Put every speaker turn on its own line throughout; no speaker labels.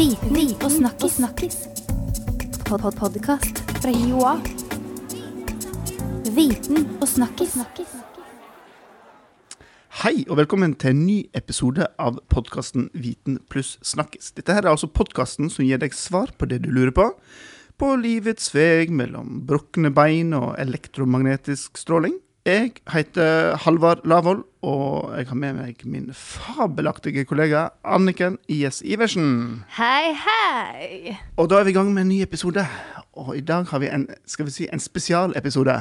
Viten og snakkis. snakkis. Pod -pod Podkast fra Joa. Viten og snakkis.
Hei, og velkommen til en ny episode av podkasten Viten pluss snakkis. Dette her er altså podkasten som gir deg svar på det du lurer på. På livets vei mellom brukne bein og elektromagnetisk stråling. Jeg heter Halvard Lavoll, og jeg har med meg min fabelaktige kollega Anniken IS Iversen.
Hei, hei.
Og da er vi i gang med en ny episode. Og i dag har vi en, skal vi si, en spesialepisode.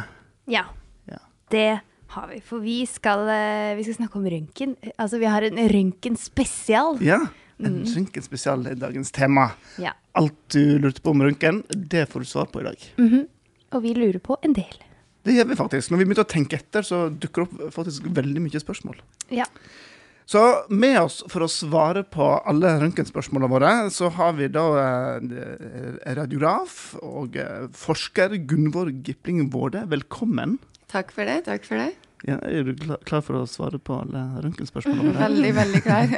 Ja,
Ja.
det har vi. For vi skal, eh, vi skal snakke om røntgen. Altså, vi har en røntgen-spesial.
Ja, en røntgenspesial er dagens tema.
Ja.
Alt du lurte på om røntgen, det får du svar på i dag.
Mhm. Og vi lurer på en del.
Det gjør vi faktisk. Når vi begynner å tenke etter, så dukker det opp faktisk veldig mye spørsmål.
Ja.
Så med oss for å svare på alle røntgenspørsmålene våre, så har vi da eh, radiograf og eh, forsker Gunvor Gipling Vårde. Velkommen.
Takk for det. takk for det.
Ja, er du klar, klar for å svare på alle røntgenspørsmålene våre?
Veldig, veldig klar.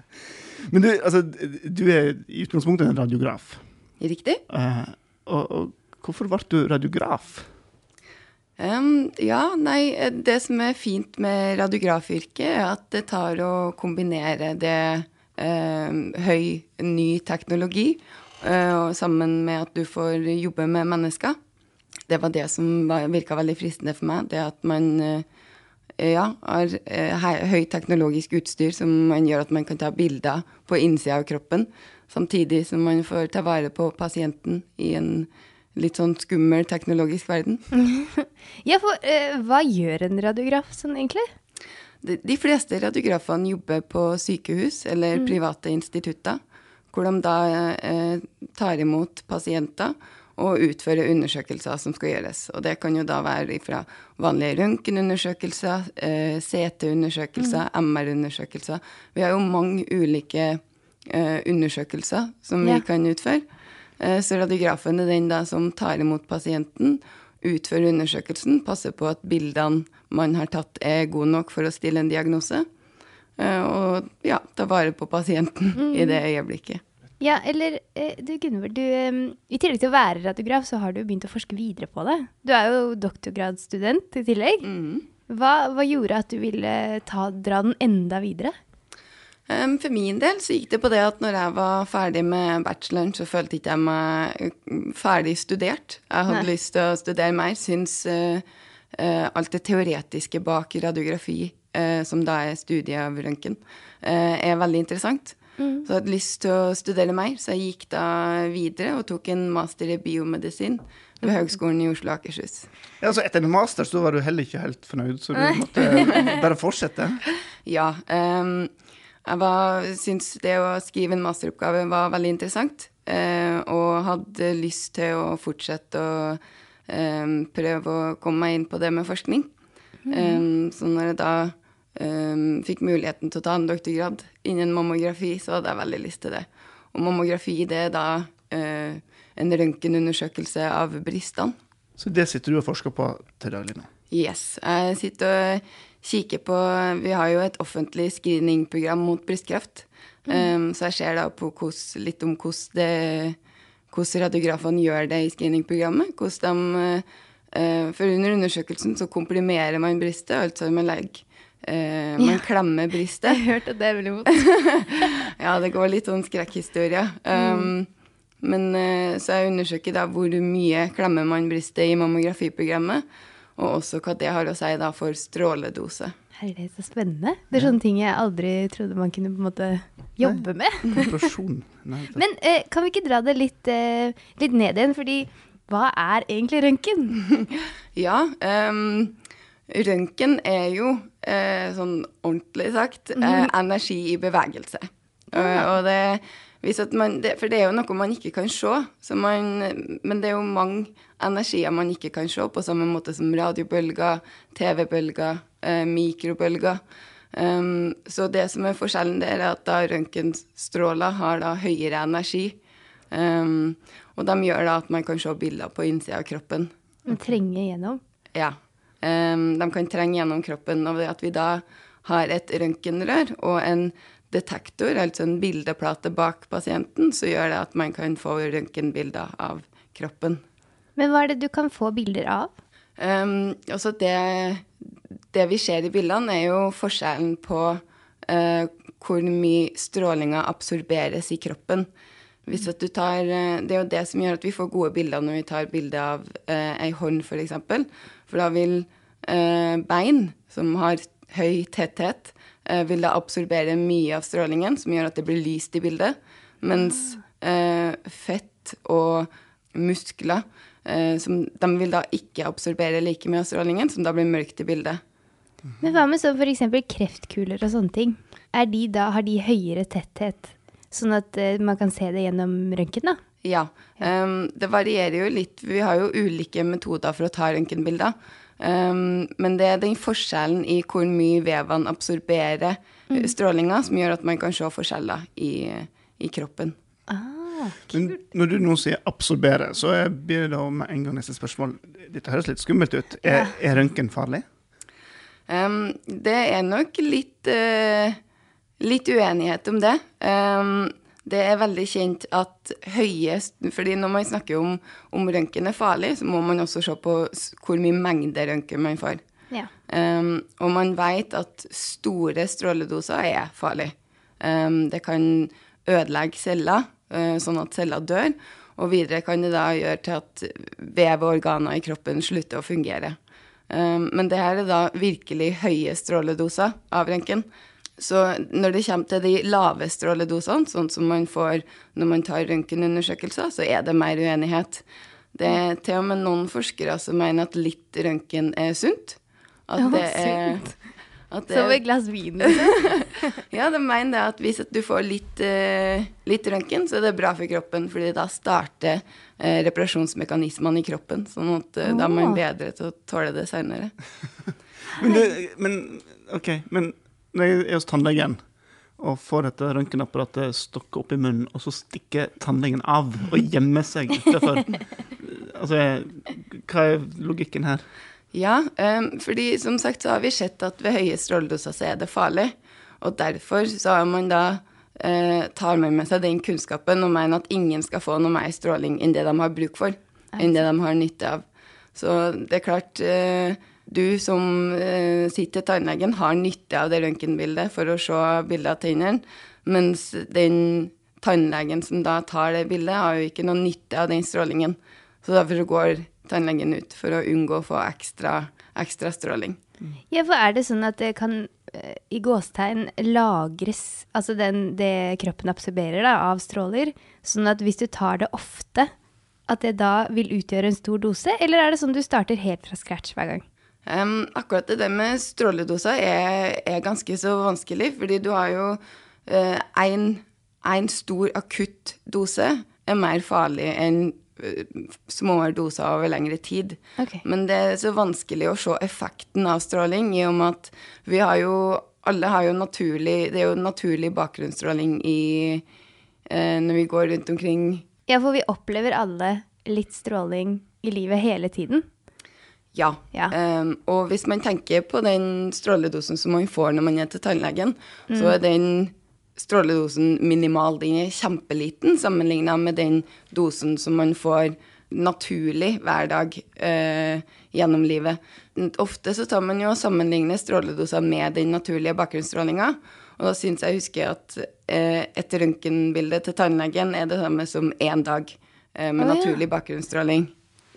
Men du, altså, du er i utgangspunktet en radiograf.
Riktig.
Eh, og, og hvorfor ble du radiograf?
Em, ja, nei, eh, det som er fint med radiografyrket, er at det tar å kombinere det um, høy, ny teknologi uh, sammen med at du får jobbe med mennesker. Det var det som virka veldig fristende for meg. Det at man uh, ja, har uh, høy teknologisk utstyr som gjør at man kan ta bilder på innsida av kroppen, samtidig som man får ta vare på pasienten i en litt sånn skummel teknologisk verden.
Ja, for eh, hva gjør en radiograf sånn egentlig?
De, de fleste radiografene jobber på sykehus eller private institutter, hvor de da eh, tar imot pasienter og utfører undersøkelser som skal gjøres. Og det kan jo da være fra vanlige røntgenundersøkelser, eh, CT-undersøkelser, MR-undersøkelser. Vi har jo mange ulike eh, undersøkelser som
Ja.
vi kan utføre. Eh, så radiografen er den da som tar imot pasienten, utfører undersøkelsen, passer på at bildene man har tatt er gode nok for å stille en diagnose, eh, og ja, ta vare på pasienten i det øyeblikket.
Ja, eller eh, du Gunvor, du, i tillegg til å være radiograf, så har du begynt å forske videre på det. Du er jo doktorgradsstudent i tillegg. Hva, hva gjorde at du ville ta, dra den enda videre?
For min del så gikk det på det at når jeg var ferdig med bacheloren, så følte ikke jeg meg ferdig studert. Jeg hadde
Nei.
lyst til å studere mer. Syns uh, uh, alt det teoretiske bak radiografi, uh, som da er studiet av røntgen, eh, er veldig interessant. Så jeg hadde lyst til å studere mer, så jeg gikk da videre og tok en master i biomedisin ved Høgskolen i Oslo og Akershus.
Ja, så Etter en master så var du heller ikke helt fornøyd, så du måtte bare fortsette.
Ja. ehm, jeg syntes det å skrive en masteroppgave var veldig interessant. eh, og hadde lyst til å fortsette å ehm, prøve å komme meg inn på det med forskning. Ehm, så når jeg da fikk muligheten til å ta en doktorgrad innen mammografi, så hadde jeg veldig lyst til det. Og mammografi det er da eh, en røntgenundersøkelse av brystene.
Så det sitter du og forsker på til daglig nå.
Yes. Jeg sitter og kikker på Vi har jo et offentlig screeningprogram mot brystkreft. Um, så jeg ser da på hos, litt om hvordan, radiografene gjør det i screeningprogrammet. Hvordan de, uh, for under undersøkelsen så komprimerer man brystet, altså man legger Uh, Man klemmer brystet.
Jeg hørte at det er veldig vondt.
Ja, det går litt sånn skrekkhistorie. Um, men uh, så jeg undersøker da hvor mye klemmer man brystet i mammografiprogrammet, og også hva det har å si da for stråledose.
Herlig, så spennende. Det er sånne ting jeg aldri trodde man kunne på en måte jobbe med.
Nei,
Men eh, kan vi ikke dra det litt, eh, litt ned igjen? Fordi hva er egentlig røntgen?
Ja, um, røntgen er jo, eh, sånn ordentlig sagt, eh, energi i bevegelse. Uh, og det, hvis at man, det, for det er jo noe man ikke kan se, så man, men det er jo mange energier man ikke kan se, på samme måte som radiobølger, TV-bølger, eh, mikrobølger. Um, så det som er forskjellen der, er at da røntgenstråler har da høyere energi. Um, og de gjør da at man kan se bilder på innsida av kroppen.
De trenger gjennom?
Ja. Um, de kan trenge gjennom kroppen. Og det at vi da har et røntgenrør og en detektor, altså en bildeplate bak pasienten, så gjør det at man kan få røntgenbilder av kroppen.
Men hva er det du kan få bilder av?
Um, altså det, det, vi ser i bildene, er jo forskjellen på uh, hvor mye strålinga absorberes i kroppen. Hvis du tar, uh, det er jo det som gjør at vi får gode bilder når vi tar bilde av uh, ei hånd, f.eks. For, eksempel. for da vil uh, bein, som har høy tetthet, uh, vil da absorbere mye av strålingen, som gjør at det blir lyst i bildet. Mens fett og muskler eh, som de vil da ikke absorbere like mye av strålingen, som da blir mørkt i bildet.
Men hva med sånn f.eks. kreftkuler og sånne ting? De da, har de høyere tetthet, sånn at eh, man kan se det gjennom røntgen?
Ja. Um, det varierer jo litt. Vi har jo ulike metoder for å ta røntgenbilder. Um, men det er den forskjellen i hvor mye vevene absorberer mm. strålinga, som gjør at man kan se forskjeller i, i kroppen.
Ah.
Men når du nå sier 'absorbere', så blir det da med en gang neste spørsmål Dette høres litt skummelt ut. Er, er røntgen farlig?
Um, det er nok litt, uh, litt uenighet om det. Um, det er veldig kjent at høye fordi når man snakker om om røntgen er farlig, så må man også se på hvor mye mengde røntgen man får.
Ja.
Um, og man vet at store stråledoser er farlig. Um, det kan ødelegge celler. Eh, sånn at celler dør. Og videre kan det da gjøre til at vev og organer i kroppen slutter å fungere. Eh, men det her er da virkelig høye stråledoser av røntgen. Så når det kommer til de lave stråledosene, sånn som man får når man tar røntgenundersøkelser, så er det mer uenighet. Det er til og med noen forskere som mener at litt røntgen er sunt. At
det er det, Som et glass vin, liksom?
ja, de mener det at hvis du får litt, uh, litt røntgen, så er det bra for kroppen, fordi da starter uh, reparasjonsmekanismene i kroppen. Sånn at uh, oh. da er man bedre til å tåle det seinere.
men, men, OK, men når jeg er hos tannlegen og får dette røntgenapparatet stokket opp i munnen, og så stikker tannlegen av og gjemmer seg utenfor Altså, hva er logikken her?
Ja, um, fordi som sagt så har vi sett at ved høye stråledoser så er det farlig. Og derfor så har man da uh, tar man med seg den kunnskapen og mener at ingen skal få noe mer stråling enn det de har bruk for. Enn det de har nytte av. Så det er klart uh, du som uh, sitter til tannlegen, har nytte av det røntgenbildet for å se bildet av tennene, mens den tannlegen som da tar det bildet, har jo ikke noe nytte av den strålingen. Så derfor går tannlegen ut for å unngå å få ekstra, ekstra stråling.
Ja, for er det sånn at det kan eh, i gåstegn lagres, altså den, det kroppen absorberer da, av stråler, sånn at hvis du tar det ofte, at det da vil utgjøre en stor dose, eller er det sånn du starter helt fra scratch hver gang?
Um, akkurat det med stråledoser er, er, ganske så vanskelig, fordi du har jo én uh, stor akutt dose er mer farlig enn små doser over lengre tid.
Okay.
Men det er så vanskelig å se effekten av stråling, i og med at vi har jo Alle har jo naturlig Det er jo naturlig bakgrunnsstråling i eh, Når vi går rundt omkring.
Ja, for vi opplever alle litt stråling i livet hele tiden.
Ja.
ja.
Um, og hvis man tenker på den stråledosen som man får når man er til tannlegen, mm. så er den stråledosen minimal. Den er kjempeliten sammenligna med den dosen som man får naturlig hver dag eh, gjennom livet. Ofte så tar man jo og sammenligner stråledoser med den naturlige bakgrunnsstrålinga. Og da syns jeg husker at eh, et røntgenbilde til tannlegen er det samme som én dag eh, med oh, ja. naturlig bakgrunnsstråling.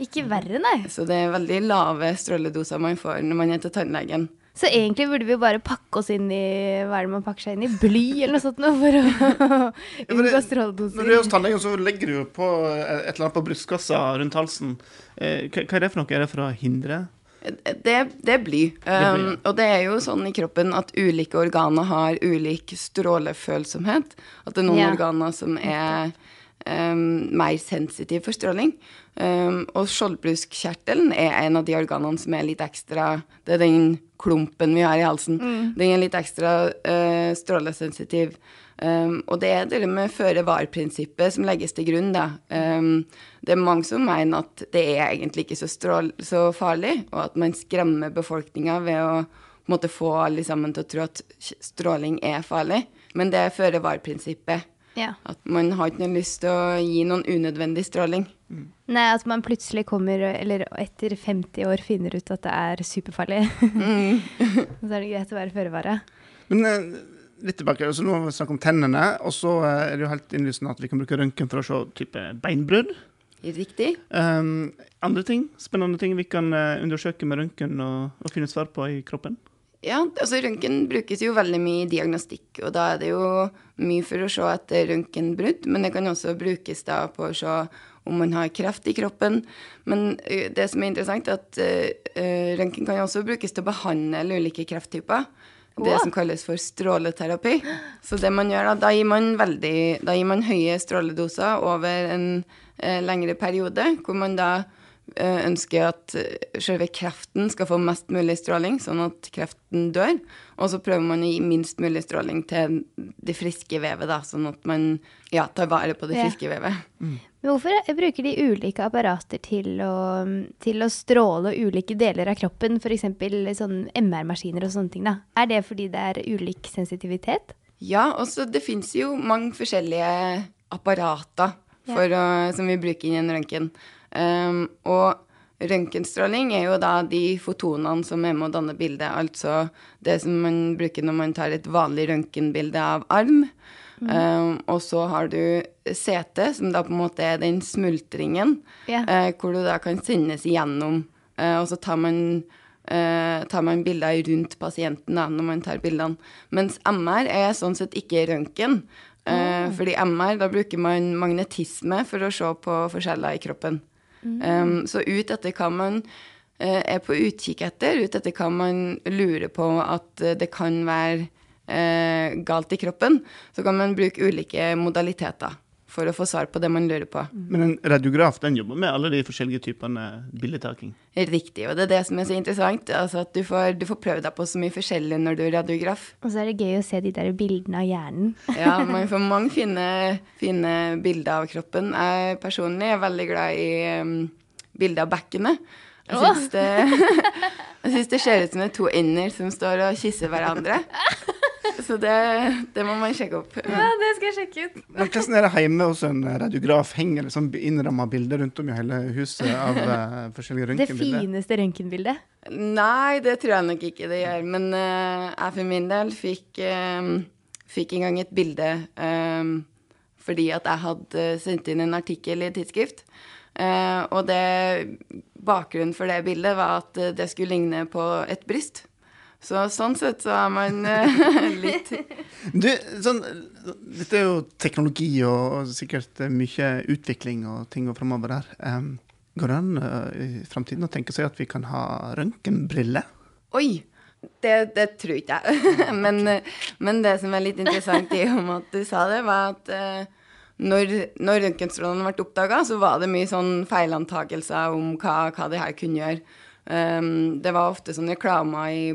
Ikke verre, nei.
Så det er veldig lave stråledoser man får når man er til tannlegen.
Så egentlig burde vi jo bare pakke oss inn i hva er det man pakker seg inn i? Bly eller noe sånt noe for å unngå stråledoser.
Når du er hos tannlegen, så legger du på et eller annet på brystkassa rundt halsen. Eh, hva er det for noe? Er det for å hindre?
Det, det er bly. Um, og det er jo sånn i kroppen at ulike organer har ulik strålefølsomhet. At det er noen ja. organer som er um, mer sensitive for stråling. Um, og skjoldbruskkjertelen er en av de organene som er litt ekstra Det er den klumpen vi har i halsen. Mm. Den er litt ekstra uh, strålesensitiv. Um, og det er det med føre-var-prinsippet som legges til grunn. Da. Um, det er mange som mener at det er egentlig ikke så, strål, så farlig, og at man skremmer befolkninga ved å måtte få alle sammen til å tro at stråling er farlig. Men det er føre-var-prinsippet.
Ja.
At man har ikke noe lyst til å gi noen unødvendig stråling.
Nei, at man plutselig kommer, eller etter 50 år finner ut at det er superfarlig.
Mm.
så er det greit å være føre var.
Men eh, litt tilbake, altså nå har vi snakket om tennene, og så eh, er det jo helt innlysende at vi kan bruke røntgen for å se type beinbrudd.
Riktig.
Um, andre ting, spennende ting vi kan eh, undersøke med røntgen og, og finne svar på i kroppen.
Ja, altså røntgen brukes jo veldig mye i diagnostikk, og da er det jo mye for å se etter røntgenbrudd, men det kan også brukes da på å se om man har kreft i kroppen. Men det som er interessant, er at uh, røntgen kan også brukes til å behandle ulike krefttyper. Det
Wow.
som kalles for stråleterapi. Så det man gjør da, da gir man veldig, da gir man høye stråledoser over en uh, lengre periode, hvor man da ønsker at eh, selve kreften skal få mest mulig stråling, sånn at kreften dør. Og så prøver man å gi minst mulig stråling til det friske vevet, da, sånn at man ja, tar vare på det
Ja.
friske vevet.
Men hvorfor bruker de ulike apparater til å, til å stråle ulike deler av kroppen? F.eks. sånn MR-maskiner og sånne ting. da. Er det fordi det er ulik sensitivitet?
Ja, og så det fins jo mange forskjellige apparater for å, som vi bruker i en røntgen. Um, og røntgenstråling er jo da de fotonene som er med å danne bildet, altså det som man bruker når man tar et vanlig røntgenbilde av arm. Um, og så har du CT, som da på en måte er den smultringen,
yeah.
uh, hvor du da kan sendes igjennom. Uh, og så tar man, uh, tar man bilder rundt pasienten da, når man tar bildene. Mens MR er sånn sett ikke røntgen. Mm. Fordi MR, da bruker man magnetisme for å se på forskjeller i kroppen. Um, så ut etter hva man uh, er på utkikk etter, ut etter hva man lurer på at eh, det kan være uh, galt i kroppen, så kan man bruke ulike modaliteter for å få svar på det man lurer på.
Men en radiograf den jobber med alle de forskjellige typene bildetaking.
Riktig, og det er det som er så interessant. Altså at du får, du får prøve deg på så mye forskjellig når du er radiograf.
Og så er det gøy å se de der bildene av hjernen.
Ja, man får mange fine, fine bilder av kroppen. Jeg personlig er veldig glad i um, bilder av bekkenet. Jeg syns det, det ser ut som det er to ender som står og kysser hverandre. Så det, det må man sjekke opp.
Ja, det skal jeg sjekke ut.
Men Hvordan er det hjemme hos en radiograf? Henger det sånn innramma bilder rundt om i hele huset av uh, forskjellige
Det fineste røntgenbildet.
Nei, det tror jeg nok ikke det gjør. Men uh, jeg for min del fikk, um, fikk en gang et bilde um, fordi at jeg hadde sendt inn en artikkel i et tidsskrift. Uh, og det, bakgrunnen for det bildet var at det skulle ligne på et bryst. Så sånn sett så er man eh, litt
Du, sånn, dette er jo teknologi og, og sikkert mye utvikling og ting og framover der. Um, går det an uh, i framtiden å tenke seg at vi kan ha røntgenbriller?
Oi! Det, det tror ikke jeg. men, men det som er litt interessant i om at du sa det, var at uh, når, når røntgenstrålene ble oppdaga, så var det mye sånn feilantakelser om hva, hva det her kunne gjøre. Um, det var ofte sånn reklamer i,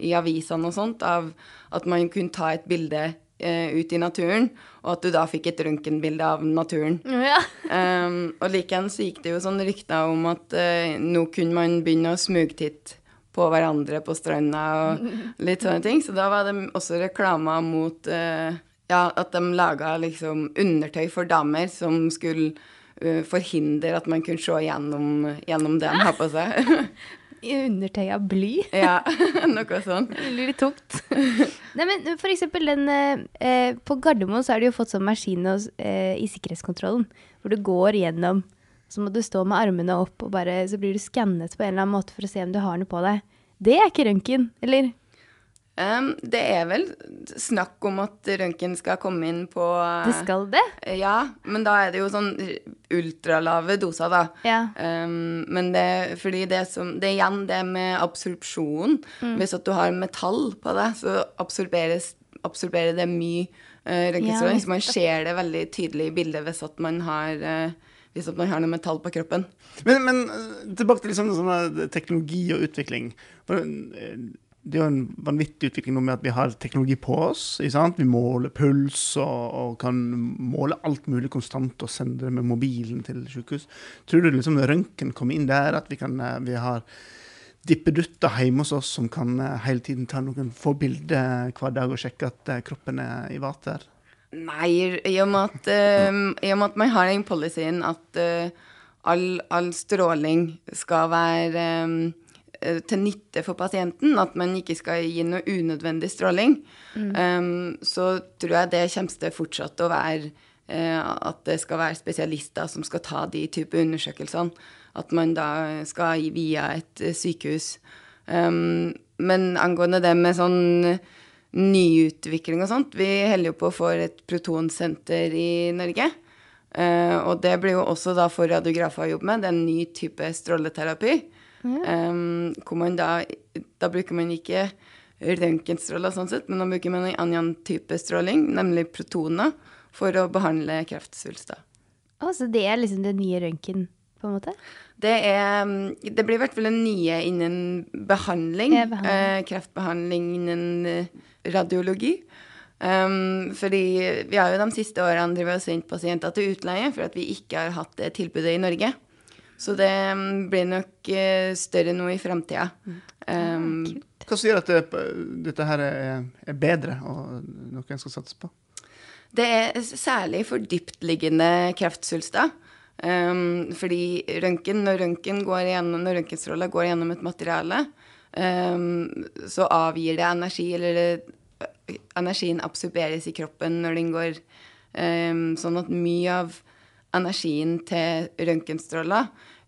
i avisene og sånt av at man kunne ta et bilde eh, ut i naturen, og at du da fikk et røntgenbilde av naturen.
Ja.
Um, og likeens gikk det jo sånn rykter om at eh, nå kunne man begynne å smugtitte på hverandre på stranda og litt sånne ting. Så da var det også reklamer mot eh, ja, at de laga liksom undertøy for damer som skulle forhindre at man kunne se gjennom, gjennom det de har på seg.
I undertøy av bly.
ja, noe sånt.
Det blir litt tungt. Nei, men for eksempel den eh, På Gardermoen så har de jo fått sånn maskin eh, i sikkerhetskontrollen, hvor du går gjennom. Så må du stå med armene opp, og bare, så blir du skannet på en eller annen måte for å se om du har noe på deg. Det er ikke røntgen, eller?
Um, det er vel snakk om at røntgen skal komme inn på
Det skal det?
Ja, men da er det jo sånn ultralave doser, da.
Ja.
Um, men det, fordi det, som, det er igjen det med absorpsjon.
Mm.
Hvis at du har metall på deg, så absorberes, absorberer det mye uh,
Ja,
så man ser det veldig tydelig i bildet hvis at man har, uh, hvis man har noe metall på kroppen.
Men, men eh, tilbake til liksom sånne teknologi og utvikling. For, eh, det er jo en vanvittig utvikling nå med at vi har teknologi på oss. Vi måler puls og, og kan måle alt mulig konstant og sende det med mobilen til sykehus. Tror du liksom røntgen kommer inn der, at vi, kan, eh, vi har dippedutter hjemme hos oss som kan eh, hele tiden ta noen få bilder hver dag og sjekke at eh, kroppen er i vater?
Nei, i og med at, uh, i og med at man har den policyen at uh, all, all, stråling skal være um, til nytte for pasienten, at man ikke skal gi noe unødvendig stråling, mm. um, så tror jeg det kommer til fortsatt å være uh, at det skal være spesialister som skal ta de type undersøkelsene. At man da skal via et sykehus. Um, men angående det med sånn nyutvikling og sånt. Vi holder jo på å få et protonsenter i Norge. Uh, og det blir jo også da for radiografer å jobbe med. Det er en ny type stråleterapi. Mm. Um, da Da bruker man ikke røntgenstråler sånn sett, men da bruker man en annen type stråling, nemlig protoner, for å behandle kreftsvulster.
Oh, så det er liksom det nye røntgen, på en måte?
Det, er, det blir i hvert fall en nye innen behandling. behandling. Eh, kreftbehandling innen eh, radiologi. Um, fordi vi har jo de siste årene drevet og sendt pasienter til utleie for at vi ikke har hatt det tilbudet i Norge. Så det um, blir nok uh, større nå i framtida.
Um, Hva sier at det, dette her er, er, bedre og noe en skal satse på?
Det er særlig for dyptliggende kreftsvulster. Um, fordi røntgen, når røntgen går igjennom, når røntgenstråler går gjennom et materiale, um, så avgir det energi, eller det, energien absorberes i kroppen når den går um, Sånn at mye av energien til røntgenstråla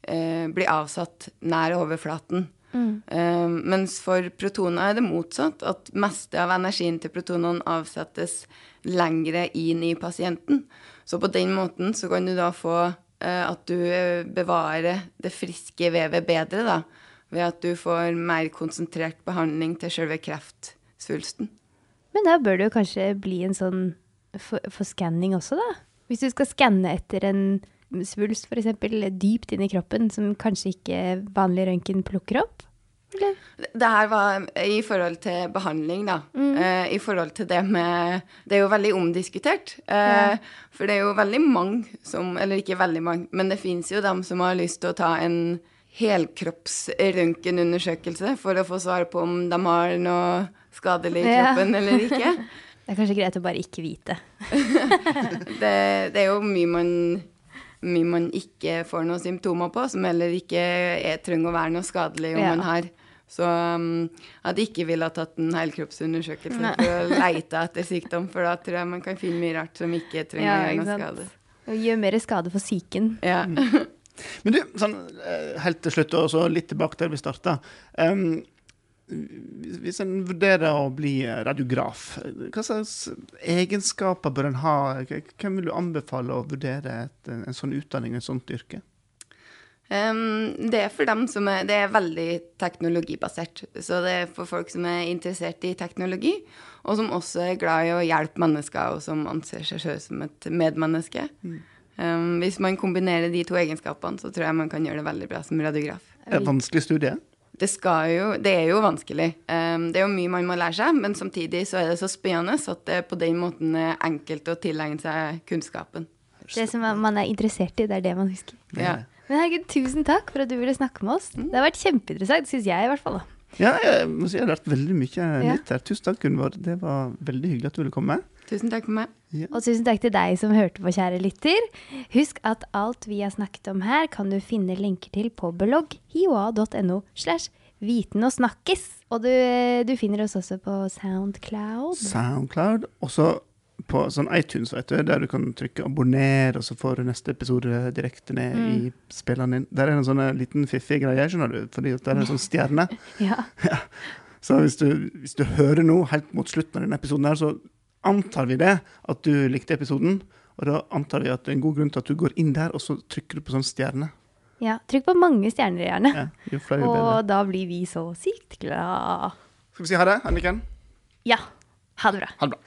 eh, blir avsatt nær overflaten. Mm. Eh, mens for protoner er det motsatt. At meste av energien til protonene avsettes lengre inn i pasienten. Så på den måten så kan du da få eh, at du bevarer det friske vevet bedre, da ved at du får mer konsentrert behandling til selve kreftsvulsten.
Men da bør det jo kanskje bli en sånn for, for skanning også, da? Hvis du skal skanne etter en svulst f.eks. dypt inn i kroppen, som kanskje ikke vanlig røntgen plukker opp?
Eller? Det her var i forhold til behandling, da. Mm. Uh, I forhold til det med Det er jo veldig omdiskutert. Uh, ja. For det er jo veldig mange som Eller ikke veldig mange, men det fins jo dem som har lyst til å ta en helkroppsrøntgenundersøkelse for å få svar på om de har noe skadelig i kroppen ja. eller ikke.
Det er kanskje greit å bare ikke vite.
det, det, er jo mye man, mye man, ikke får noen symptomer på, som heller ikke er, trenger å være noe skadelig om ja. man har. Så um, jeg hadde ikke ville ha tatt en helkroppsundersøkelse Nei. for å leite etter sykdom, for da tror jeg man kan finne mye rart som ikke trenger ja, å gjøre noe skade.
Og gjør mer skade for psyken.
Ja.
Men du, sånn, eh, helt til slutt, og så litt tilbake til vi starta. Um, hvis en vurderer å bli radiograf, hva slags egenskaper bør en ha? Hvem vil du anbefale å vurdere et, en sånn utdanning, et sånt yrke?
Um, det er for dem som er Det er veldig teknologibasert. Så det er for folk som er interessert i teknologi, og som også er glad i å hjelpe mennesker, og som anser seg selv som et medmenneske. Mm. Um, hvis man kombinerer de to egenskapene, så tror jeg man kan gjøre det veldig bra som radiograf.
Er det vanskelig studie?
Det, jo, det er jo vanskelig. Um, det er jo mye man må lære seg, men samtidig så er det så spennende at det på den måten er enkelt å tilegne seg kunnskapen.
Det som man er interessert i, det er det man husker.
Ja.
Men herregud, tusen takk for at du ville snakke med oss. Mm. Det har vært kjempeinteressant, syns jeg i hvert fall.
Ja, jeg må si jeg har lært veldig mye ja. nytt her. Tusen takk, Gunvor. Det var veldig hyggelig at du ville komme.
Tusen takk for meg.
Ja. Og tusen takk til deg som hørte på, kjære lytter. Husk at alt vi har snakket om her, kan du finne lenker til på blogg hioa.no slash viten og snakkes. Og du, du, finner oss også på Soundcloud.
Soundcloud. Også på sånn iTunes, vet du, der du kan trykke 'abonner', og så får du neste episode direkte ned mm. i spilleren din. Der er det en sånn liten fiffig greie, skjønner du, fordi der er en sånn stjerne.
ja. ja.
Så hvis du, hvis du hører noe helt mot slutten av denne episoden, her, så antar vi det, at du likte episoden. Og da antar vi at det er en god grunn til at du går inn der, og så trykker du på sånn stjerne.
Ja, trykk på mange stjerner, gjerne.
Ja,
og bedre. da blir vi så sykt glad.
Skal vi si ha det, Anniken?
Ja. Ha det bra.
Ha det bra.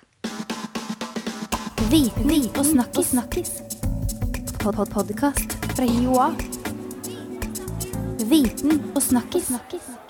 Viten og snakkis. snakkis. Pod -pod Podkast fra Joa. Viten og snakkis. snakkis.